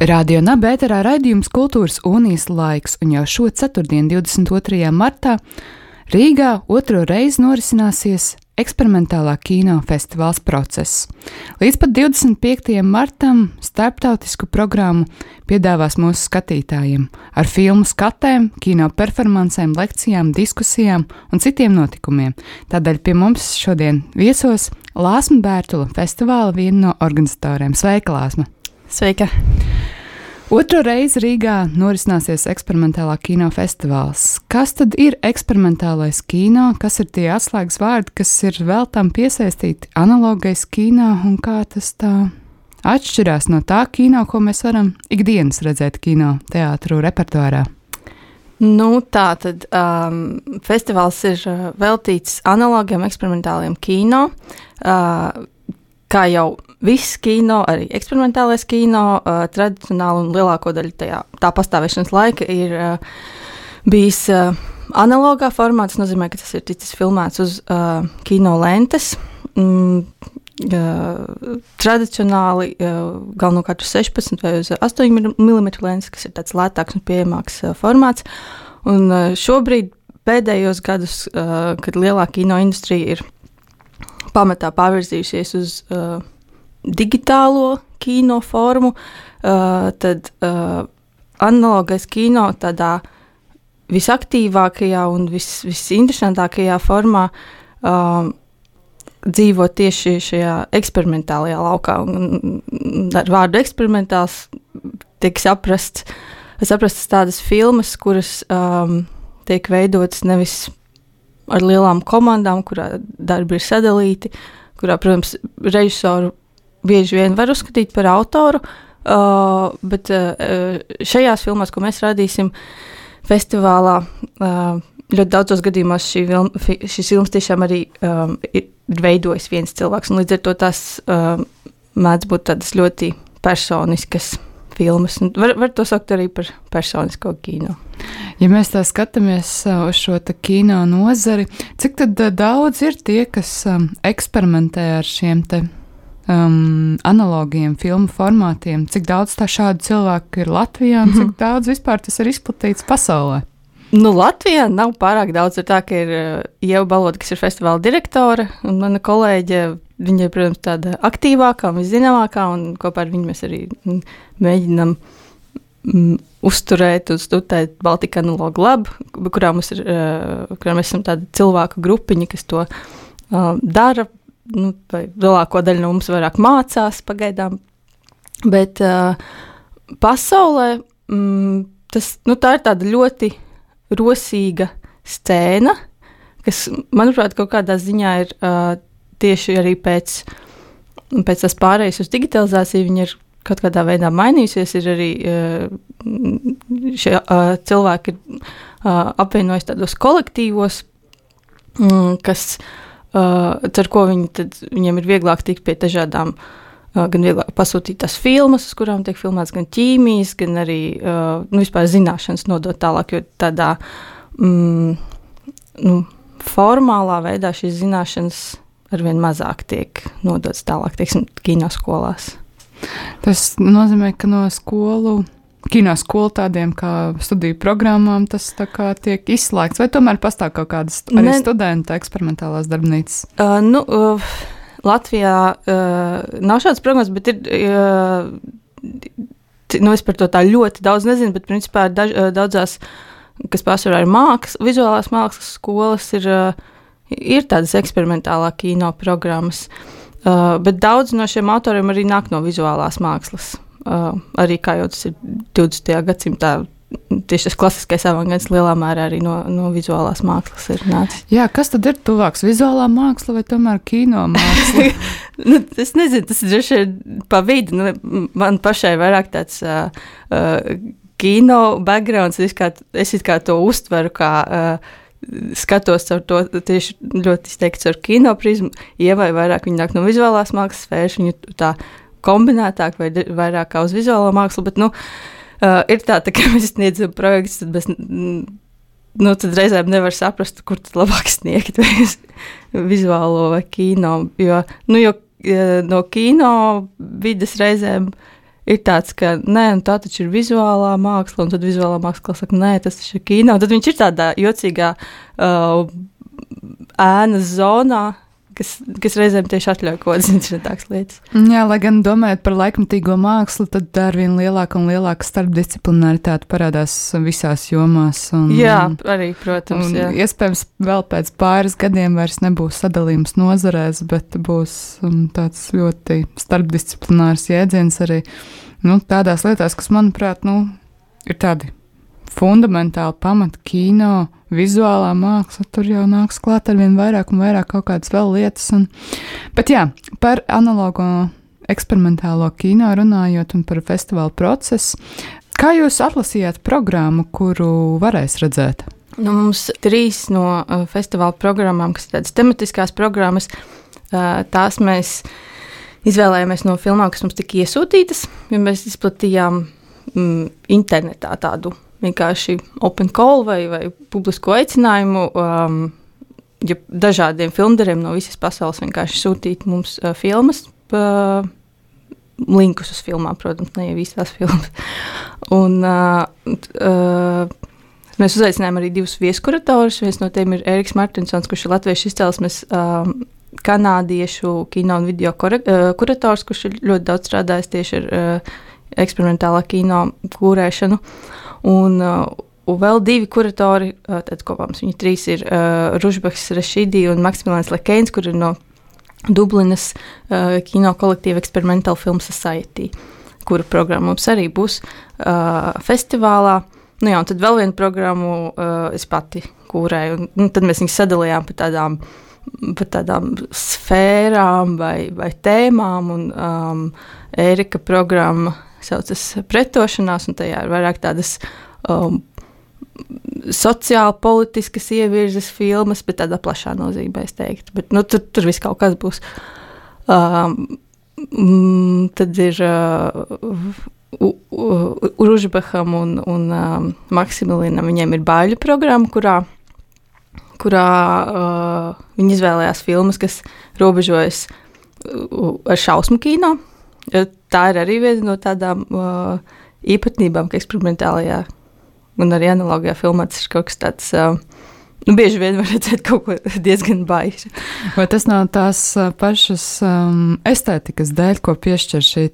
Radio Nabērā raidījums Kultūras unijas laiks, un jau šo ceturtdienu, 22. martā, Rīgā otro reizi norisināsies eksperimentālā kino festivāls process. Līdz pat 25. martam starptautisku programmu piedāvās mūsu skatītājiem ar filmu skatēm, kino performancēm, lekcijām, diskusijām un citiem notikumiem. Tādēļ pie mums šodien viesos Lāsma Bērtula festivāla viena no organizatoriem. Sveika, Lāsma! Sveika! Otro reizi Rīgā norisināsies eksperimentālā kino festivāls. Kas tad ir eksperimentālais kino, kas ir tie atslēgas vārdi, kas ir vēl tam piesaistīti analogais kino un kā tas tā atšķirās no tā kino, ko mēs varam ikdienas redzēt kino teātru repertuārā? Nu, tā tad um, festivāls ir uh, veltīts analogiem, eksperimentāliem kino. Uh, kā jau viss kino, arī eksperimentālais kino, uh, tradicionāli un lielāko daļu tajā, tā pastāvēšanas laika ir uh, bijis uh, analogā formā. Tas nozīmē, ka tas ir ticis filmēts uz uh, kino lentes. Mm, uh, tradicionāli uh, galvenokārt uz 16 vai uz 8 mm lentes, kas ir tāds lētāks un pieejamāks uh, formāts. Un uh, šobrīd pēdējos gadus, uh, kad lielā kino industrija ir pamatā pārvirzījusies uz uh, digitālo kino formu, uh, tad uh, analogais kino tādā visaktīvākajā un vis, visinteresantākajā formā uh, dzīvo tieši šajā eksperimentālajā laukā. Un, ar vārdu eksperimentāls tiek saprasts, saprastas tādas filmas, kuras um, tiek veidotas nevis ar lielām komandām, kurā darbi ir sadalīti, kurā, protams, režisoru bieži vien var uzskatīt par autoru. Uh, bet uh, šajās filmās, ko mēs rādīsim festivālā, uh, ļoti daudzos gadījumos šī film, fi, šis filmas tiešām arī um, ir veidojis viens cilvēks. Līdz ar to tās um, mēdz būt tādas ļoti personiskas filmas. Var, var to saukt arī par personisko kino. Ja mēs tā skatāmies uz šo kino nozari, cik daudz ir tie, kas eksperimentē ar šiem te, um, analogiem filmu formātiem, cik daudz tā šādu cilvēku ir Latvijā un cik mhm. daudz vispār tas ir izplatīts pasaulē? Nu, Latvijā nav pārāk daudz. Ir tā, ka ir Ieva Balota, kas ir festivāla direktore, un mana kolēģe. Viņa ir, protams, tāda aktīvākā, viszināmākā, un kopā ar viņu mēs arī mēģinām mm, uzturēt un studēt Baltika Analogu Labu, kurā, ir, uh, kurā mēs esam tāda cilvēku grupiņa, kas to uh, dara. Nu, lielāko daļu no mums vairāk mācās pagaidām. Bet uh, pasaulē mm, tas, nu, tā ir tāda ļoti rosīga scēna, kas, manuprāt, kaut kādā ziņā ir uh, tieši arī pēc, pēc tās pārējas uz digitalizāciju, viņa ir kaut kādā veidā mainījusies. Ir arī uh, šie uh, cilvēki uh, apvienojas tādos kolektīvos, um, kas, ar ko viņi tad, viņiem ir vieglāk tikt pie dažādām gan vieglāk pasūtīt tās filmas, uz kurām tiek filmēts gan ķīmijas, gan arī nu, vispār zināšanas nodot tālāk, jo tādā mm, nu, formālā veidā šīs zināšanas arvien mazāk tiek nodotas tālāk, teiksim, kinoskolās. Tas nozīmē, ka no skolu. Kino skolu tādiem kā studiju programmām tas tiek izslēgts, vai tomēr pastāv kaut kādas arī ne, studenta eksperimentālās darbnīcas? Uh, nu, uh, Latvijā uh, nav šādas programmas, bet ir. Uh, Nu, es par to tā ļoti daudz nezinu, bet principā daž, daudzās, kas pārsvarā ir mākslas, vizuālās mākslas skolas, ir, ir tādas eksperimentālā kino programmas. Uh, bet daudz no šiem autoriem arī nāk no vizuālās mākslas. Uh, arī kā jau tas ir 20. gadsimtā, tieši tas klasiskais avangards lielā mērā arī no, no vizuālās mākslas ir nācis. Jā, kas tad ir tuvāks? Vizuālā māksla vai tomēr kino māksla? nu, es nezinu, tas ir droši vien pa vidu. Nu, man pašai vairāk tāds uh, uh, kino backgrounds, es, kā, es kā to uztveru kā. Uh, Skatos ar to tieši ļoti izteikti ar kino prizmu. Ievai vairāk viņa nāk no vizuālās mākslas sfēras, viņa tā kombinētāk vai vairāk kā uz vizuālo mākslu. Bet, nu, uh, ir tā, tā ka mēs sniedzam projektus, tad mēs nu, tad reizēm nevar saprast, kur tad labāk sniegt vizuālo vai kino. Jo, nu, jo no kino vidas reizēm ir tāds, ka nē, nu, tā taču ir vizuālā māksla, un tad vizuālā māksla saka, nē, tas ir kino. Tad viņš ir tādā jocīgā uh, ēnas zonā, kas, kas reizēm tieši atļauj kaut kādas interesantākas lietas. Jā, lai gan domājot par laikmatīgo mākslu, tad ar vien lielāka un lielāka starpdisciplinaritāte parādās visās jomās. Un, jā, arī, protams. Jā. Iespējams, vēl pēc pāris gadiem vairs nebūs sadalījums nozarēs, bet būs um, tāds ļoti starpdisciplinārs jēdziens arī nu, tādās lietās, kas, manuprāt, nu, ir tādi fundamentāli pamati kino, vizuālā māksla. Tur jau nāks klāt ar vien vairāk un vairāk kaut kādas vēl lietas. Un, bet jā, par analogo eksperimentālo kino runājot un par festivālu procesu. Kā jūs atlasījāt programmu, kuru varēs redzēt? Nu, mums trīs no uh, festivāla programmām, kas ir tādas tematiskās programmas, uh, tās mēs izvēlējāmies no filmām, kas mums tika iesūtītas. Ja mēs izplatījām mm, internetā tādu vienkārši open call vai, vai publisko aicinājumu. Um, ja dažādiem filmdariem no visas pasaules vienkārši sūtīt mums uh, filmas, uh, linkus uz filmām, protams, ne jau visās filmās. Un, uh, uh, mēs uzaicinājām arī divus vieskuratorus. Viens no tiem ir Eriks Martinsons, kurš ir latviešu izcelsmes. Uh, Kanādiešu kino un video kurators, kurš ir ļoti daudz strādājis tieši ar uh, eksperimentālā kino kūrēšanu. Un, uh, un vēl divi kuratori, uh, tad kopā mums viņi trīs ir uh, Ružbaks, Rašīdī un Maksimilians Lekēns, kur ir no Dublinas uh, kino kolektīva Experimental Film Society, kura programma mums arī būs uh, festivālā. Nu jā, un tad vēl vienu programmu uh, es pati kūrēju, un nu, tad mēs viņus sadalījām pa tādām par tādām sfērām vai, vai tēmām. Un, um, Ērika programma saucas pretošanās, un tajā ir vairāk tādas um, sociāli politiskas ievirzes filmas, bet tādā plašā nozīmē, es teiktu. Bet, nu, tur, tur viss kaut kas būs. Um, mm, tad ir uh, Uružbekam un, un um, Maksimilinam, viņiem ir bāļu programma, kurā, kurā uh, viņi izvēlējās filmas, kas robežojas uh, ar šausmu kino. Tā ir arī viena no tādām uh, īpatnībām, ka eksperimentālajā un arī analogajā filmā tas ir kaut kas tāds. Uh, Nu, bieži vien var redzēt kaut ko diezgan baisa. Vai tas nav tās pašas um, estētikas dēļ, ko piešķir šī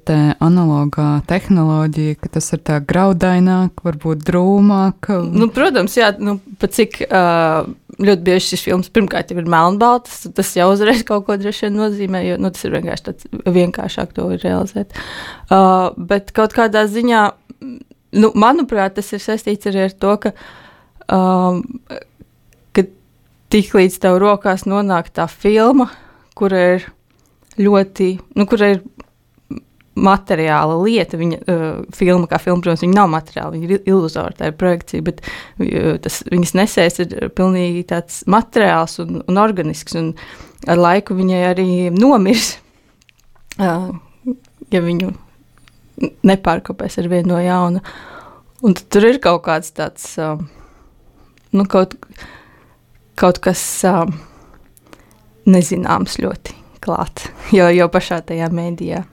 analogā tehnoloģija, ka tas ir tā graudaināk, varbūt drūmāk? Nu, protams, jā, nu, pat cik. Uh, ļoti bieži šis filmas pirmkārt ir melnbalts. Tas jau uzreiz kaut ko droši vien nozīmē, jo nu, tas ir vienkārši tāds vienkāršāk to realizēt. Uh, bet kaut kādā ziņā, nu, manuprāt, tas ir saistīts arī ar to, ka, um, tik līdz tev rokās nonāk tā filma, kur ir ļoti, nu, kur ir materiāla lieta. Viņa uh, filma, kā filma, protams, nav materiāla, viņa ir iluzora, tā ir projekcija, bet uh, tas viņas nesēs ir pilnīgi tāds materiāls un, un organisks, un ar laiku viņai arī nomirs, uh, ja viņu nepārkopēs ar vienu no jauna. Un tur ir kaut kāds tāds, uh, nu, kaut, kaut kas uh, nezināms ļoti klāt, jo, jo pašā tajā mēdījā.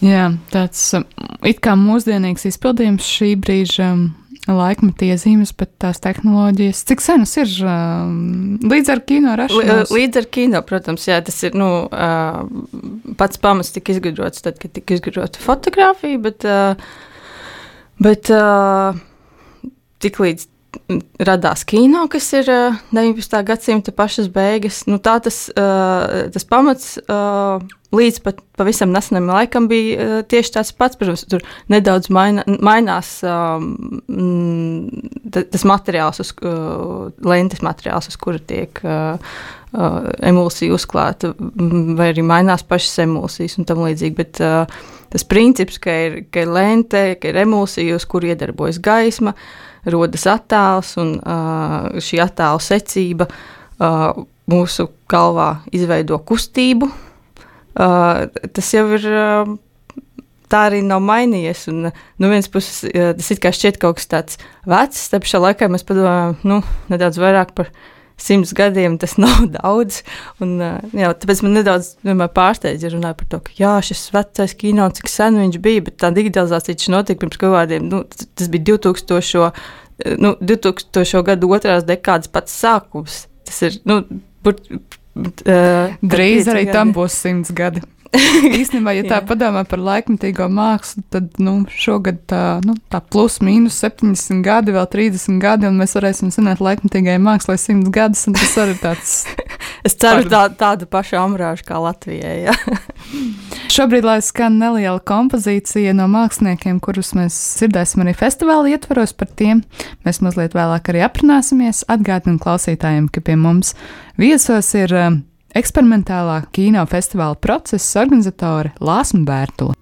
Jā, tāds um, it kā mūsdienīgs izpildījums šī brīža um, laikmeta iezīmes, bet tās tehnoloģijas, cik senas ir um, līdz ar kino rašanos? Līdz ar kino, protams, jā, tas ir, nu, uh, pats pamats tika izgudrots tad, kad tika izgudrota fotografija, bet, uh, bet uh, tik līdz radās kino, kas ir 19. gadsimta pašas beigas. Nu, tā tas, tas pamats līdz pat pavisam nesenam laikam bija tieši tāds pats. Protams, tur nedaudz maina, mainās tas materiāls, uz, lentes materiāls, uz kura tiek uh, emulsija uzklāta, vai arī mainās pašas emulsijas un tam līdzīgi. Bet uh, tas princips, ka ir, ka ir lente, ka ir emulsija, uz kuru iedarbojas gaisma, rodas attēls un uh, šī attēla secība uh, mūsu galvā izveido kustību. Uh, tas jau ir. Uh, tā arī nav mainījies. Un, no vienas puses, tas it kā šķiet kaut kas tāds vecs, tad šā laikā mēs padomājam, nu, nedaudz vairāk par simts gadiem tas nav daudz. Un, jā, tāpēc man nedaudz pārsteidz, ja runāju par to, ka jā, šis vecais kino, cik sen viņš bija, bet tā digitalizācija taču notika pirms kaut kādiem, nu, tas bija 2000. Nu, 2000. gadu otrās dekādas pats sākums. Tas ir, nu, bur, uh, drīz arī gadi. tam būs simts gadi. Īstenībā, ja tā padomā par laikmatīgo mākslu, tad nu, šogad tā, nu, tā plus mīnus 70 gadi, vēl 30 gadi, un mēs varēsim zināt laikmatīgajai mākslai 100 gadus. Tas arī tāds. es ceru, par... tā, tādu pašu ambrāžu kā Latvijai. Ja? Šobrīd, lai skan neliela kompozīcija no māksliniekiem, kurus mēs dzirdēsim arī festivāla ietvaros, par tiem mēs mazliet vēlāk arī aprunāsimies. Atgādinu klausītājiem, ka pie mums viesos ir eksperimentālā kino festivāla procesa organizatore Lāsma Bērtula.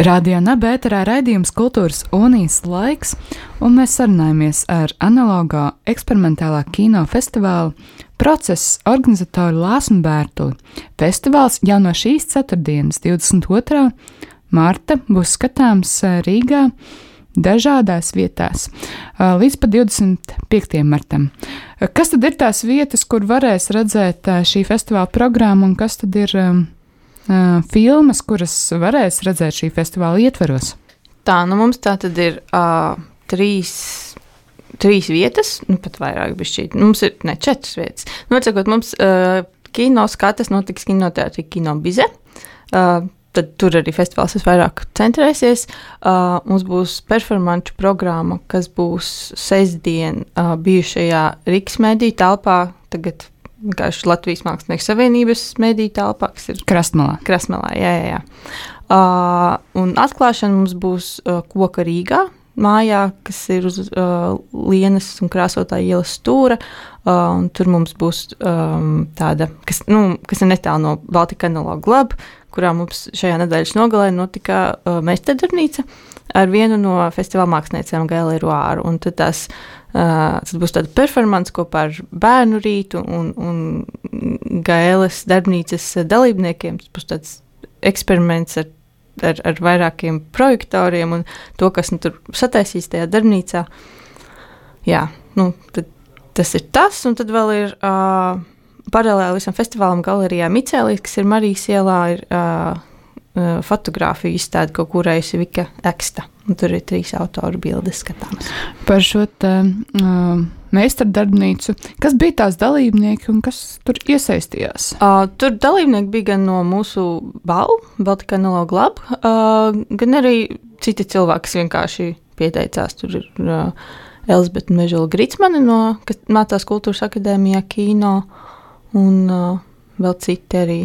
Radio Nabērā raidījums Kultūras Unijas laiks, un mēs sarunājamies ar analogā eksperimentālā kino festivāla procesa organizatoru Lāsmu Bērtuli. Festivāls jau no šīs ceturtdienas, 22. marta, būs skatāms eh, Rīgā dažādās vietās eh, līdz pat 25. martam. Eh, kas tad ir tās vietas, kur varēs redzēt šī festivāla programmu, un kas tad ir uh, filmas, kuras varēs redzēt šī festivāla ietveros? Tā, nu mums tā tad ir uh, trīs. Trīs vietas, nu pat vairāk bija šī. Mums ir ne četras vietas. Nu, atsakot, mums uh, kino skatas notiks kinoteātrī Kino Bize. Uh, tad tur arī festivāls vairāk centrēsies. Uh, mums būs performanču programma, kas būs sestdien uh, bijušajā Rīgas mediju telpā, tagad vienkārši Latvijas Mākslinieku Savienības mediju telpā, kas ir Krasmalā. Krasmalā, jā, jā. jā. Uh, un atklāšana mums būs uh, Koka Rīgā. Mājā, kas ir uz uh, Lienas un Krāsotāja ielas stūra. Uh, tur mums būs um, tāda, kas, nu, kas ir netālu no Baltika analoga laba, kurā mums šajā nedēļas nogalē notika uh, meistardarbnīca ar vienu no festivāla māksliniecēm, Gailē Ruāru. Un tad tās uh, Tad būs tāda performance kopā ar bērnu rītu un, un Gailes darbnīcas dalībniekiem. Tas būs tāds eksperiments ar, ar, ar vairākiem projektoriem un to, kas nu, tur sataisīs tajā darbnīcā. Jā, nu, tas ir tas, un tad vēl ir uh, paralēli visam festivālam galerijā Micēlīs, kas ir Marijas ielā, ir uh, uh, fotografiju izstāde, ko kurējusi Vika Eksta. Un tur ir trīs autoru bildes skatāmas. Par šo te, uh, meistardarbnīcu, kas bija tās dalībnieki un kas tur iesaistījās? Uh, tur dalībnieki bija gan no mūsu balvu, Baltika Analoga Lab, uh, gan arī citi cilvēki, kas vienkārši pieteicās. Tur ir uh, Elizabete Mežela Gritsmane, no, kas mācās kultūras akadēmijā kino, un uh, vēl citi arī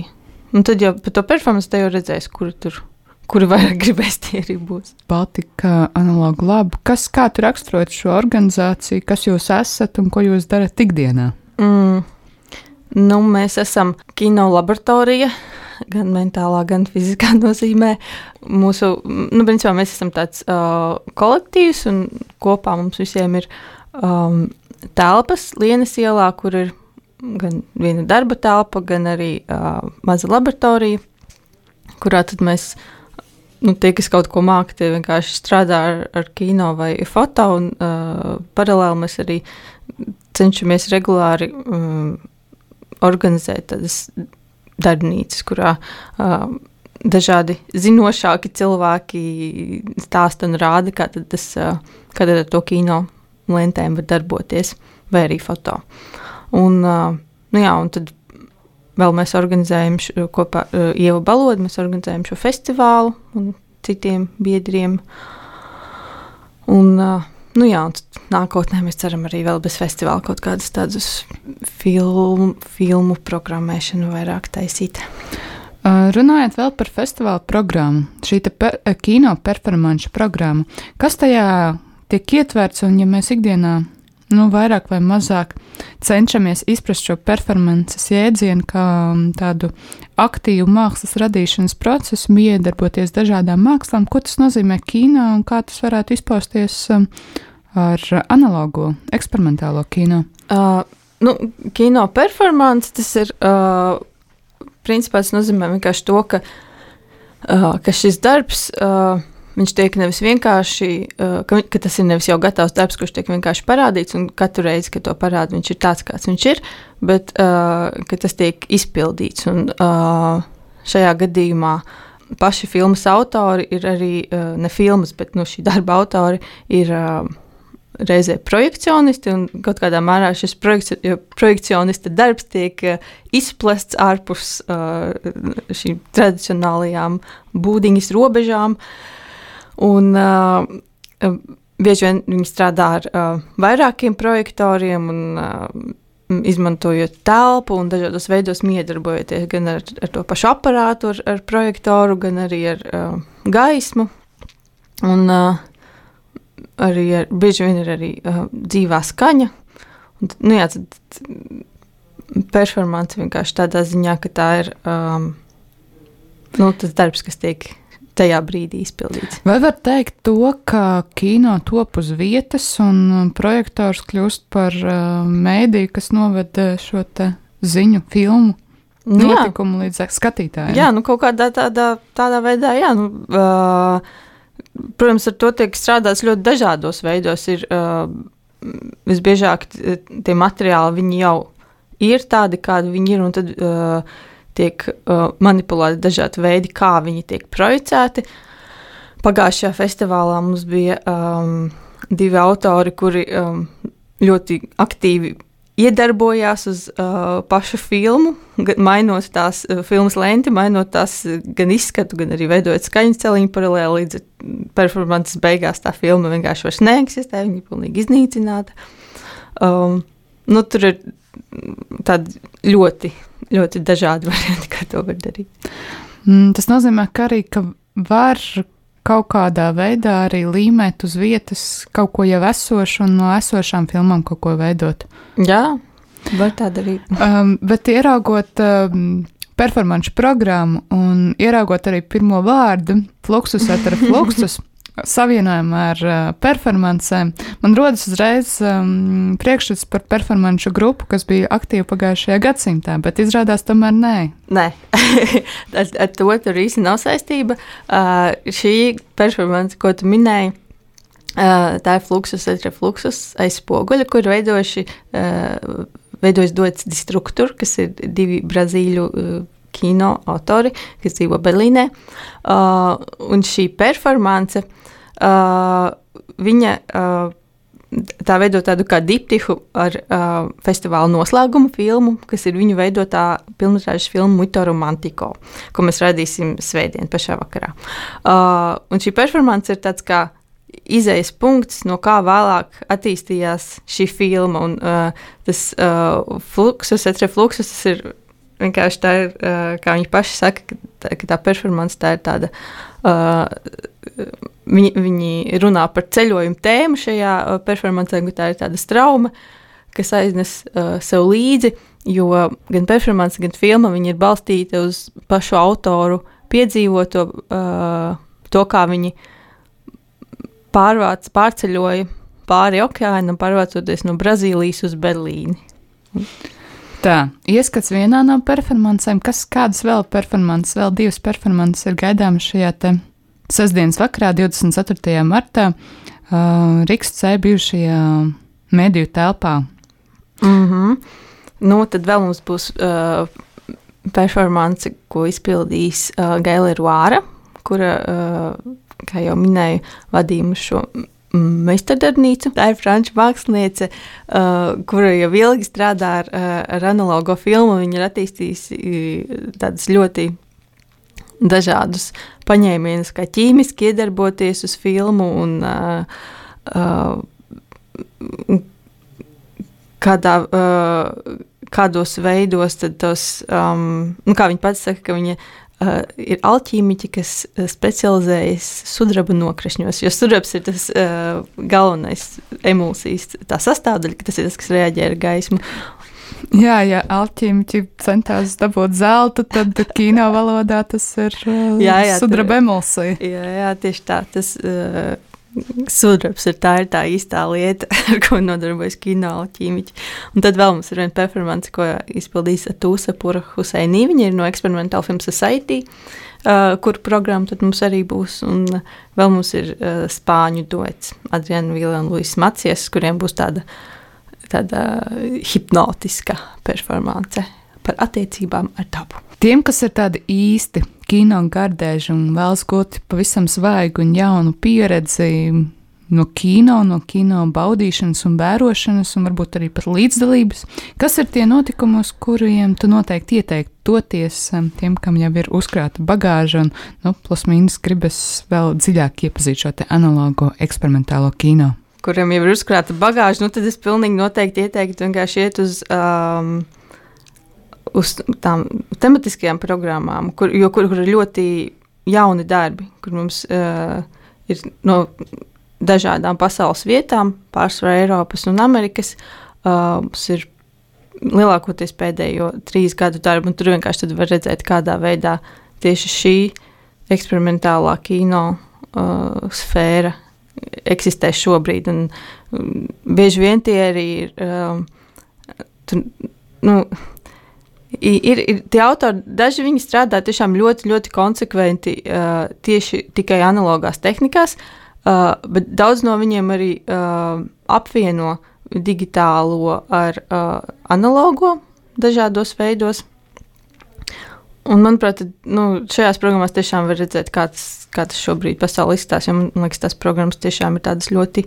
Un tad jau par to performanci te jau redzēs, kur tur. Kuri vairāk gribēs, tie arī būs. Baltika analogu labu. Kas kā tu raksturot šo organizāciju, kas jūs esat un ko jūs darat ikdienā? Mm. Nu, mēs esam kino laboratorija, gan mentālā, gan fiziskā nozīmē. Mūsu, nu, principā mēs esam tāds uh, kolektīvs, un kopā mums visiem ir um, telpas Lienas ielā, kur ir gan viena darba telpa, gan arī uh, maza laboratorija, kurā mēs, nu, tie, kas kaut ko māca, tie vienkārši strādā ar, ar kino vai foto, un uh, paralēli mēs arī cenšamies regulāri um, organizēt tādas darbnīcas, kurā uh, dažādi zinošāki cilvēki stāsta un rāda, kā tas, uh, kā ar to kino lentēm var darboties, vai arī foto. Uh, Un, nu jā, un tad vēl mēs organizējam šo, kopā ar Ievu Balodu, mēs organizējam šo festivālu un citiem biedriem. Un, nu jā, un nākotnē mēs ceram arī vēl bez festivāla kaut kādas tādas filmu, filmu programmēšanu vairāk taisīt. Runājot vēl par festivāla programmu, šī per, kino performance programma, kas tajā tiek ietverts un ja mēs ikdienā nu, vairāk vai mazāk cenšamies izprast šo performances jēdzienu kā um, tādu aktīvu mākslas radīšanas procesu, iedarboties dažādām mākslām, ko tas nozīmē kino un kā tas varētu izpausties um, ar analogo, eksperimentālo kino. Uh, nu, kino performance tas ir, uh, principā tas nozīmē vienkārši to, ka, uh, ka šis darbs uh, Viņš tiek nevis vienkārši, uh, ka, ka tas ir nevis jau gatavs darbs, kurš tiek vienkārši parādīts, un katru reizi, kad to parāda, viņš ir tāds, kāds viņš ir, bet uh, tas tiek izpildīts. Un, uh, šajā gadījumā paši filmas autori ir arī ne filmas, bet nu, šī darba autori ir. Reizē projekcionisti, un kaut kādā mērā šis projekci projekcionista darbs tiek izplests ārpus šīm tradicionālajām būdiņas robežām. Uh, Un, uh, bieži vien viņi strādā ar uh, vairākiem projektoriem un uh, izmantojot telpu un dažādos veidos miedarbojoties gan ar, ar to pašu aparātu, ar, ar projektoru, gan arī ar uh, gaismu. Un uh, arī ar, bieži vien ir arī uh, dzīvā skaņa. Un, nu, jā, tad performance vienkārši tādā ziņā, ka tā ir um, nu, tas darbs, kas tiek tajā brīdī izpildīts. Vai var teikt to, ka kino top uz vietas un projektors kļūst par uh, mēdīju, kas noved šo ziņu filmu? Nu, notikumu jā. līdz skatītājiem. Jā, nu kaut kādā tādā, tādā veidā, jā. Nu, uh, protams, ar to tiek strādāts ļoti dažādos veidos. Ir, uh, visbiežāk tie materiāli viņi jau ir tādi, kādi viņi ir, un tad uh, tiek uh, manipulēti dažādi veidi, kā viņi tiek projicēti. Pagājušajā festivālā mums bija um, divi autori, kuri um, ļoti aktīvi iedarbojās uz uh, pašu filmu, mainot tās uh, filmas lenti, mainot tās uh, gan izskatu, gan arī veidojot skaņas celiņu paralēli līdz performances beigās. Tā filma vienkārši vairs neeksistē, viņa ir pilnīgi iznīcināta. Um, nu, tur ir tādi ļoti, ļoti dažādi varianti, kā to var darīt. Mm, tas nozīmē, ka arī ka var kaut kādā veidā arī līmēt uz vietas kaut ko jau esošu un no esošām filmām kaut ko veidot. Jā, var tā darīt. Um, bet ieraugot um, performanču programmu un ieraugot arī pirmo vārdu, fluksus etra fluksus. savienojumā ar uh, performancēm, man rodas uzreiz um, priekšstats par performanču grupu, kas bija aktīva pagājušajā gadsimtā, bet izrādās tomēr nē. Nē, ar, ar to tur īsti nav saistība. Uh, šī performance, ko tu minēji, uh, tā ir fluksus, refluksus aiz spoguļa, kur veidojuši, uh, veidojas dots destruktur, kas ir divi brazīļu uh, kino autori, kas dzīvo Berlīnē. Uh, un šī performance Uh, viņa uh, tā veido tādu kā diptihu ar uh, festivāla noslēgumu filmu, kas ir viņu veidotā pilnmetrāžas filma Muito Romantico, ko mēs rādīsim svētdien pašā vakarā. Uh, un šī performance ir tāds kā izējas punkts, no kā vēlāk attīstījās šī filma. Un, uh, tas uh, fluksus, etrefluksus, tas ir vienkārši tā, ir, kā viņi paši saka, ka ka tā performance tā ir tāda. Uh, Viņi, viņi runā par ceļojumu tēmu šajā performancē, ka tā ir tāda trauma, kas aiznes uh, sev līdzi, jo gan performance, gan filma ir balstīta uz pašu autoru piedzīvoto, uh, to, kā viņi pārvāc, pārceļoja pāri okeānam, pārvācoties no Brazīlijas uz Berlīni. Tā, ieskats vienā no performancēm, kas kādas vēl performances, vēl divas performances ir gaidāmas šajā te Sesdienas vakarā, 24. martā, uh, Rīgas bijušajā mediju telpā. Mm -hmm. Nu, tad vēl mums būs uh, performance, ko izpildīs uh, Gaila Ruāra, kura, uh, kā jau minēju, vadīja šo meistardarbnīcu. Tā ir franču māksliniece, uh, kura jau ilgi strādā ar, uh, ar analogo filmu. Viņa ir attīstījusi uh, tādas ļoti dažādus paņēmienus, kā ķīmiski iedarboties uz filmu un uh, uh, kādā, uh, kādos veidos tos, um, nu, kā viņi pats saka, ka viņa uh, ir alķīmiķi, kas specializējas sudraba nokrašņos, jo sudrabs ir tas uh, galvenais emulsijas tā sastāvdaļa, tas ir tas, kas reaģē ar gaismu. Jā, ja alķīmiķi centās dabūt zeltu, tad kino valodā tas ir uh, jā, jā, sudraba emulsija. Jā, jā, tieši tā. Tas, uh, Sudrabs ir tā, ir tā īstā lieta, ar ko nodarbojas kino alķīmiķi. Un tad vēl mums ir viena performance, ko izpildīs Tūsa Pura Huseinī. Viņa ir no Experimental Film Society, uh, kur programma tad mums arī būs. Un vēl mums ir uh, spāņu dots Adriana Vila un Luis Macies, kuriem būs tāda tāda hipnotiska performance par attiecībām ar dabu. Tiem, kas ir tādi īsti kino gardēži un vēlas gūt pavisam svaigu un jaunu pieredzi no kino, no kino baudīšanas un vērošanas, un varbūt arī pat līdzdalības, kas ir tie notikumi, uz kuriem tu noteikti ieteiktu doties um, tiem, kam jau ir uzkrāta bagāža, un, nu, plus mīnus gribas vēl dziļāk iepazīt šo analogo eksperimentālo kino? Kuriem jau ir uzkrāta bagāža, nu, tad es pilnīgi noteikti ieteiktu vienkārši iet uz, um, uz tām tematiskajām programmām, kur, jo, kur, kur ir ļoti jauni darbi, kur mums uh, ir no dažādām pasaules vietām, pārsvarā Eiropas un Amerikas. Uh, mums ir lielākoties pēdējo trīs gadu darbu, un tur vienkārši var redzēt, kādā veidā tieši šī eksperimentālā kino uh, sfēra eksistē šobrīd. Un, um, bieži vien tie arī ir. Um, tu, nu, Ir, ir tie autori, daži viņi strādā tiešām ļoti, ļoti konsekventi uh, tieši tikai analogās tehnikās, uh, bet daudz no viņiem arī uh, apvieno digitālo ar uh, analogo dažādos veidos. Un, manuprāt, nu, šajās programmās tiešām var redzēt, kā tas, kā tas šobrīd pasaulē izskatās. Man liekas, tās programmas tiešām ir tādas ļoti,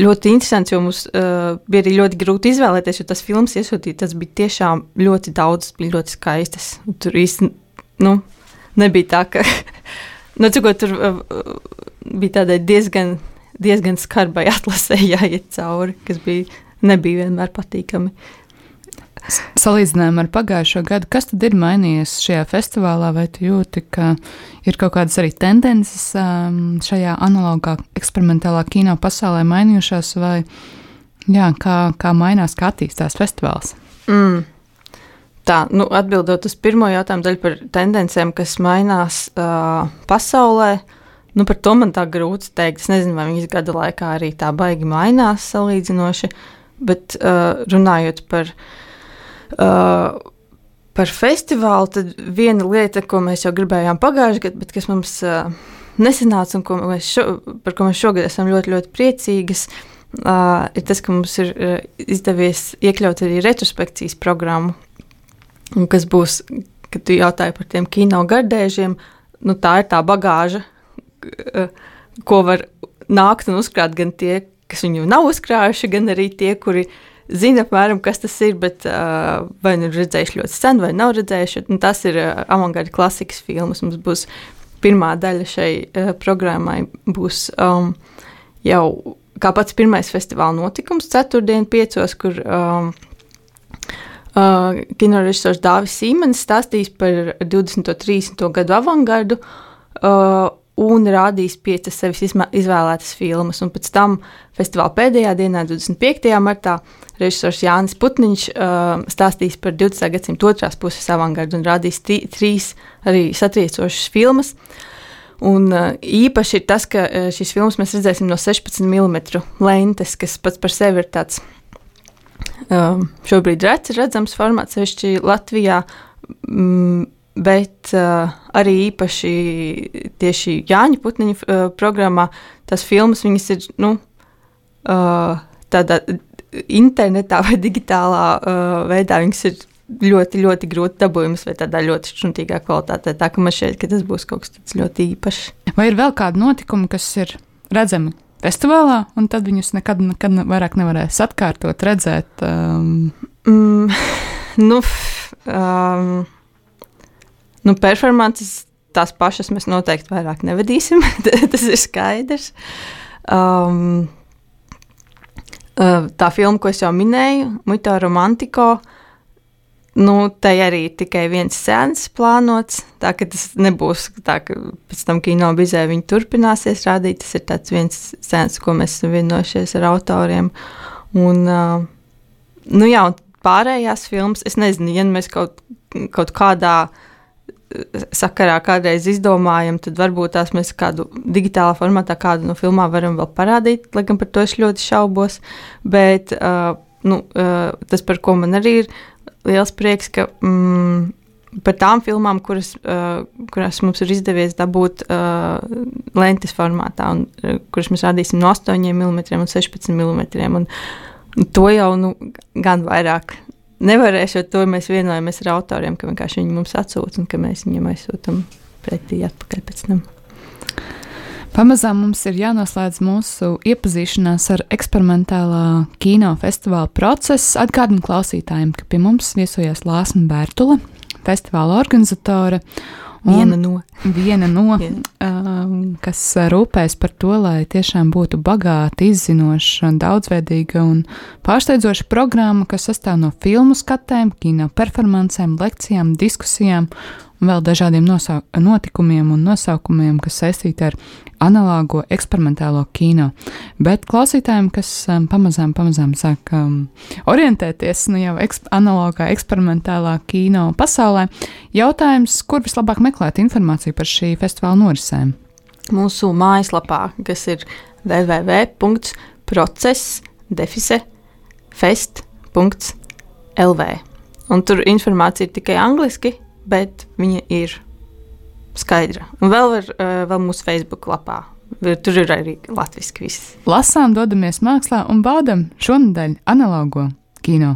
ļoti interesantas, jo mums uh, bija arī ļoti grūti izvēlēties, jo tas filmas iesūtīt, tas bija tiešām ļoti daudz, bija ļoti skaistas. Tur īsti nu, nebija tā, ka nu, cikot, tur uh, bija tādai diezgan, diezgan skarbai atlasē jāiet cauri, kas bija, nebija vienmēr patīkami. Uh, Salīdzinājumā ar pagājušo gadu, kas tad ir mainījies šajā festivālā? Vai tu jūti, ka ir kaut kādas arī tendences um, šajā analogā, eksperimentālā kino pasaulē mainījušās, vai jā, kā, kā mainās, kā attīstās festivāls? Mm. Tā, nu, atbildot uz pirmo jautājumu daļu par tendencēm, kas mainās uh, pasaulē, nu, par to man tā grūti teikt. Es nezinu, vai viņas gada laikā arī tā baigi mainās salīdzinoši, bet uh, runājot par uh, Uh, par festivālu, tad viena lieta, ko mēs jau gribējām pagājušajā gadā, bet kas mums uh, nesanāca un ko šo, par ko mēs šogad esam ļoti, ļoti priecīgas, uh, ir tas, ka mums ir uh, izdevies iekļaut arī retrospekcijas programmu, un kas būs, kad tu jautāji par tiem kino gardēžiem, nu, tā ir tā bagāža, uh, ko var nākt un uzkrāt gan tie, kas viņu nav uzkrājuši, gan arī tie, kuri ir zina apmēram, kas tas ir, bet uh, vai nu ir redzējuši ļoti sen, vai nav redzējuši. Tas ir uh, avangarda klasikas filmas. Mums būs pirmā daļa šai uh, programmai, būs um, jau kā pats pirmais festivāla notikums, ceturtdien, piecos, kur um, uh, kinorežisors Dāvis Sīmanis stāstīs par 20. un 30. gadu avangardu. Uh, un rādīs piecas sevis izvēlētas filmas. Un pēc tam festivāla pēdējā dienā, 25. martā, režisors Jānis Putniņš uh, stāstīs par 20. gadsimta otrās puses avangardu un rādīs trīs arī satriecošas filmas. Un uh, īpaši ir tas, ka uh, šīs filmas mēs redzēsim no 16 mm lentes, kas pats par sevi ir tāds um, šobrīd rets redzams formāts, sevišķi Latvijā. Mm, Bet uh, arī īpaši tieši Jāņa Putniņa uh, programmā tās filmas ir nu, uh, tādā internetā vai digitālā uh, veidā. Viņas ir ļoti, ļoti grūti dabūjamas vai tādā ļoti šķuntīgā kvalitātē. Tā ka man šķiet, ka tas būs kaut kas ļoti īpašs. Vai ir vēl kādi notikumi, kas ir redzami festivālā, un tad viņus nekad, nekad vairāk nevarēs atkārtot, redzēt? Um... Mm, nu, um, Nu, performances tās pašas mēs noteikti vairāk nevedīsim. tas ir skaidrs. Um, uh, tā filma, ko es jau minēju, Muito Romantico. Nu, tai arī tikai viens sēns plānots. Tā ka tas nebūs tā, ka pēc tam kino bizē viņi turpināsies rādīt. Tas ir tāds viens sēns, ko mēs esam vienojušies ar autoriem. Un, uh, nu jā, un pārējās filmas, es nezinu, ja mēs kaut, kaut kādā uh, sakarā kādreiz izdomājam, tad varbūt tās mēs kādu digitālā formātā, kādu no filmām varam vēl parādīt. Lai gan par to es ļoti šaubos. Bet uh, nu, uh, tas, par ko man arī ir liels prieks, ka mm, par tām filmām, kuras, uh, kuras mums ir izdevies dabūt uh, lentes formātā, un uh, kuras mēs rādīsim no 8 mm un 16 mm. Un to jau nu, gan vairāk nevarēs, jo to mēs vienojamies ar autoriem, ka vienkārši viņi mums atsūta un ka mēs viņiem aizsūtām pretī atpakaļ pēc tam. Pamazām mums ir jānoslēdz mūsu iepazīšanās ar eksperimentālā kino festivāla procesu. Atgādinu klausītājiem, ka pie mums viesojās Lāsma Bērtula, festivāla organizatore, Viena no. Viena no uh, kas rūpēs par to, lai tiešām būtu bagāta, izzinoša, daudzveidīga un pārsteidzoša programma, kas sastāv no filmu skatēm, kino performancēm, lekcijām, diskusijām un vēl dažādiem notikumiem un nosaukumiem, kas saistīti ar analāgo eksperimentālo kino. Bet klausītājiem, kas um, pamazām, pamazām sāk um, orientēties nu, jau eksp analogā eksperimentālā kino pasaulē, jautājums, kur vislabāk meklēt informāciju par šī festivāla norisēm? Mūsu mājaslapā, kas ir www.process.fest.lv. Un tur informācija ir tikai angliski, bet viņa ir skaidra. Un vēl, var, uh, vēl mūsu Facebook lapā. Tur ir arī latviešu viss. Lasām, dodamies mākslā un baudam šonadēļ analogo kino.